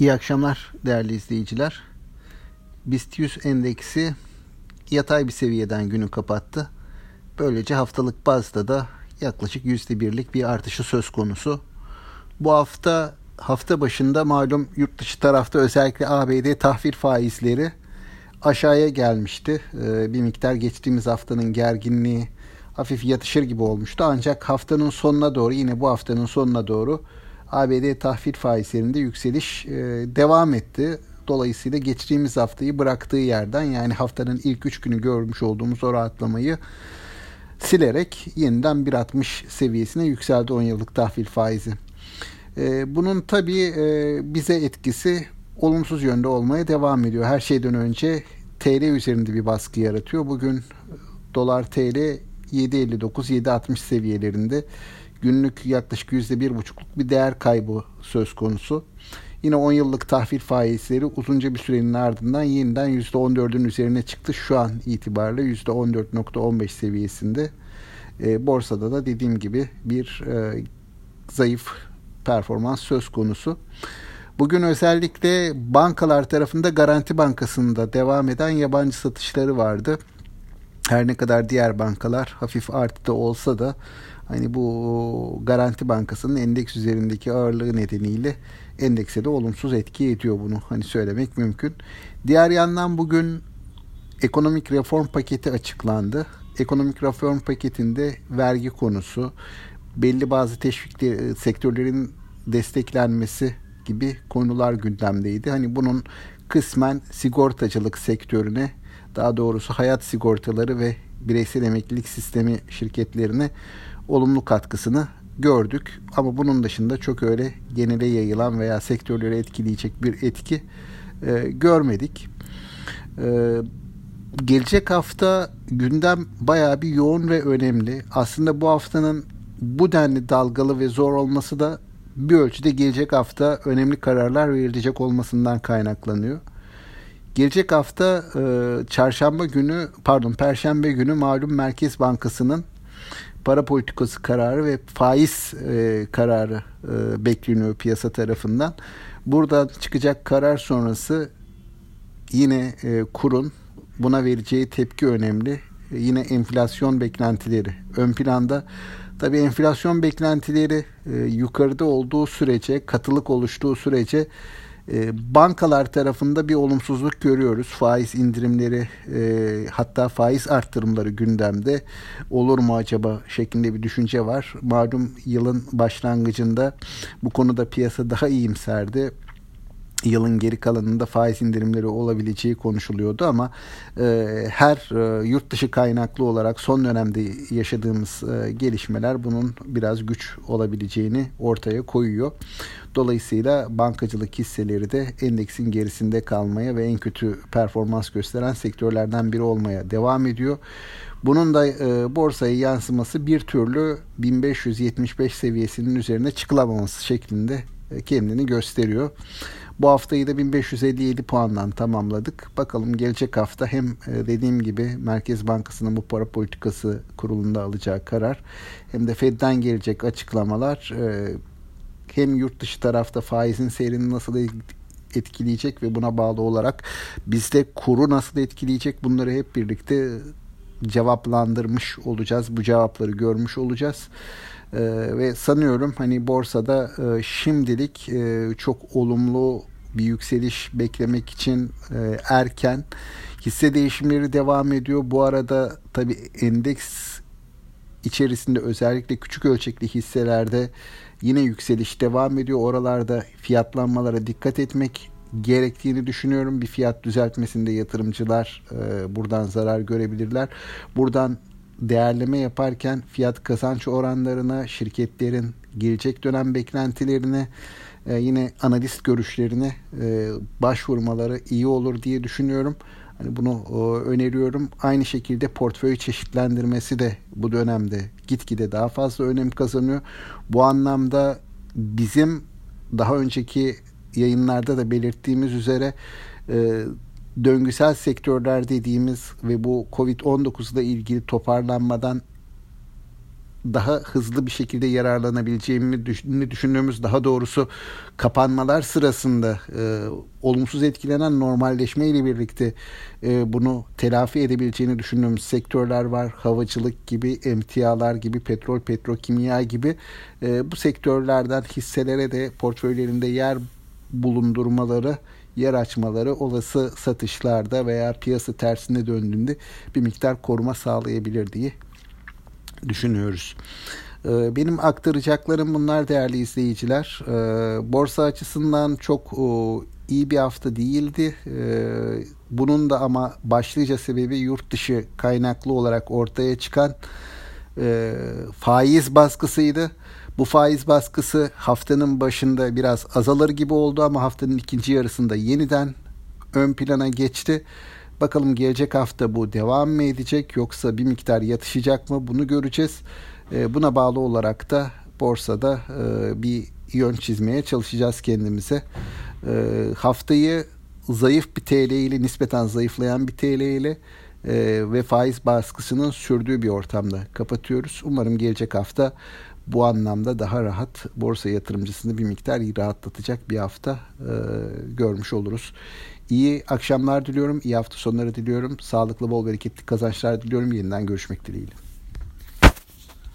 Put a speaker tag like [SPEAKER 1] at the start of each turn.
[SPEAKER 1] İyi akşamlar değerli izleyiciler. BIST 100 endeksi yatay bir seviyeden günü kapattı. Böylece haftalık bazda da yaklaşık %1'lik bir artışı söz konusu. Bu hafta hafta başında malum yurt dışı tarafta özellikle ABD tahvil faizleri aşağıya gelmişti. Ee, bir miktar geçtiğimiz haftanın gerginliği hafif yatışır gibi olmuştu. Ancak haftanın sonuna doğru yine bu haftanın sonuna doğru ABD tahvil faizlerinde yükseliş e, devam etti. Dolayısıyla geçtiğimiz haftayı bıraktığı yerden yani haftanın ilk 3 günü görmüş olduğumuz o rahatlamayı silerek yeniden 1.60 seviyesine yükseldi 10 yıllık tahvil faizi. E, bunun tabii e, bize etkisi olumsuz yönde olmaya devam ediyor. Her şeyden önce TL üzerinde bir baskı yaratıyor. Bugün dolar TL 7.59-7.60 seviyelerinde günlük yaklaşık %1,5'luk bir değer kaybı söz konusu. Yine 10 yıllık tahvil faizleri uzunca bir sürenin ardından yeniden %14'ün üzerine çıktı. Şu an itibariyle %14.15 seviyesinde. E, borsada da dediğim gibi bir e, zayıf performans söz konusu. Bugün özellikle bankalar tarafında Garanti Bankası'nda devam eden yabancı satışları vardı. Her ne kadar diğer bankalar hafif artıda olsa da hani bu Garanti Bankası'nın endeks üzerindeki ağırlığı nedeniyle endekse de olumsuz etki ediyor bunu hani söylemek mümkün. Diğer yandan bugün ekonomik reform paketi açıklandı. Ekonomik reform paketinde vergi konusu, belli bazı teşvik sektörlerin desteklenmesi gibi konular gündemdeydi. Hani bunun kısmen sigortacılık sektörüne, daha doğrusu hayat sigortaları ve bireysel emeklilik sistemi şirketlerine olumlu katkısını gördük. Ama bunun dışında çok öyle genele yayılan veya sektörleri etkileyecek bir etki e, görmedik. E, gelecek hafta gündem bayağı bir yoğun ve önemli. Aslında bu haftanın bu denli dalgalı ve zor olması da bir ölçüde gelecek hafta önemli kararlar verilecek olmasından kaynaklanıyor. Gelecek hafta e, çarşamba günü pardon perşembe günü malum Merkez Bankası'nın para politikası kararı ve faiz e, kararı e, bekleniyor piyasa tarafından. Buradan çıkacak karar sonrası yine e, kurun buna vereceği tepki önemli. Yine enflasyon beklentileri ön planda. Tabii enflasyon beklentileri e, yukarıda olduğu sürece, katılık oluştuğu sürece e, bankalar tarafında bir olumsuzluk görüyoruz. Faiz indirimleri e, hatta faiz arttırımları gündemde olur mu acaba şeklinde bir düşünce var. Malum yılın başlangıcında bu konuda piyasa daha iyimserdi yılın geri kalanında faiz indirimleri olabileceği konuşuluyordu ama e, her e, yurt dışı kaynaklı olarak son dönemde yaşadığımız e, gelişmeler bunun biraz güç olabileceğini ortaya koyuyor. Dolayısıyla bankacılık hisseleri de endeksin gerisinde kalmaya ve en kötü performans gösteren sektörlerden biri olmaya devam ediyor. Bunun da e, borsaya yansıması bir türlü 1575 seviyesinin üzerine çıkılamaması şeklinde e, kendini gösteriyor. Bu haftayı da 1557 puandan tamamladık. Bakalım gelecek hafta hem e, dediğim gibi Merkez Bankası'nın bu para politikası kurulunda alacağı karar hem de Fed'den gelecek açıklamalar e, hem yurt dışı tarafta faizin seyrini nasıl etkileyecek ve buna bağlı olarak bizde kuru nasıl etkileyecek bunları hep birlikte cevaplandırmış olacağız. Bu cevapları görmüş olacağız. Ee, ve sanıyorum hani borsada e, şimdilik e, çok olumlu bir yükseliş beklemek için e, erken. Hisse değişimleri devam ediyor. Bu arada tabi endeks içerisinde özellikle küçük ölçekli hisselerde yine yükseliş devam ediyor. Oralarda fiyatlanmalara dikkat etmek gerektiğini düşünüyorum. Bir fiyat düzeltmesinde yatırımcılar e, buradan zarar görebilirler. Buradan değerleme yaparken fiyat kazanç oranlarına, şirketlerin gelecek dönem beklentilerine, e, yine analist görüşlerine e, başvurmaları iyi olur diye düşünüyorum. Hani bunu e, öneriyorum. Aynı şekilde portföy çeşitlendirmesi de bu dönemde gitgide daha fazla önem kazanıyor. Bu anlamda bizim daha önceki yayınlarda da belirttiğimiz üzere e, döngüsel sektörler dediğimiz ve bu Covid-19 ile ilgili toparlanmadan daha hızlı bir şekilde yararlanabileceğini düşündüğümüz daha doğrusu kapanmalar sırasında e, olumsuz etkilenen normalleşme ile birlikte e, bunu telafi edebileceğini düşündüğümüz sektörler var. Havacılık gibi, emtialar gibi, petrol, petrokimya gibi e, bu sektörlerden hisselere de portföylerinde yer bulundurmaları yer açmaları olası satışlarda veya piyasa tersine döndüğünde bir miktar koruma sağlayabilir diye düşünüyoruz. Ee, benim aktaracaklarım bunlar değerli izleyiciler. Ee, borsa açısından çok iyi bir hafta değildi. Ee, bunun da ama başlıca sebebi yurt dışı kaynaklı olarak ortaya çıkan e, faiz baskısıydı. Bu faiz baskısı haftanın başında biraz azalır gibi oldu ama haftanın ikinci yarısında yeniden ön plana geçti. Bakalım gelecek hafta bu devam mı edecek yoksa bir miktar yatışacak mı bunu göreceğiz. E, buna bağlı olarak da borsada e, bir yön çizmeye çalışacağız kendimize. E, haftayı zayıf bir TL ile nispeten zayıflayan bir TL ile e, ve faiz baskısının sürdüğü bir ortamda kapatıyoruz. Umarım gelecek hafta bu anlamda daha rahat borsa yatırımcısını bir miktar rahatlatacak bir hafta e, görmüş oluruz. İyi akşamlar diliyorum, iyi hafta sonları diliyorum. Sağlıklı, bol bereketli kazançlar diliyorum. Yeniden görüşmek dileğiyle.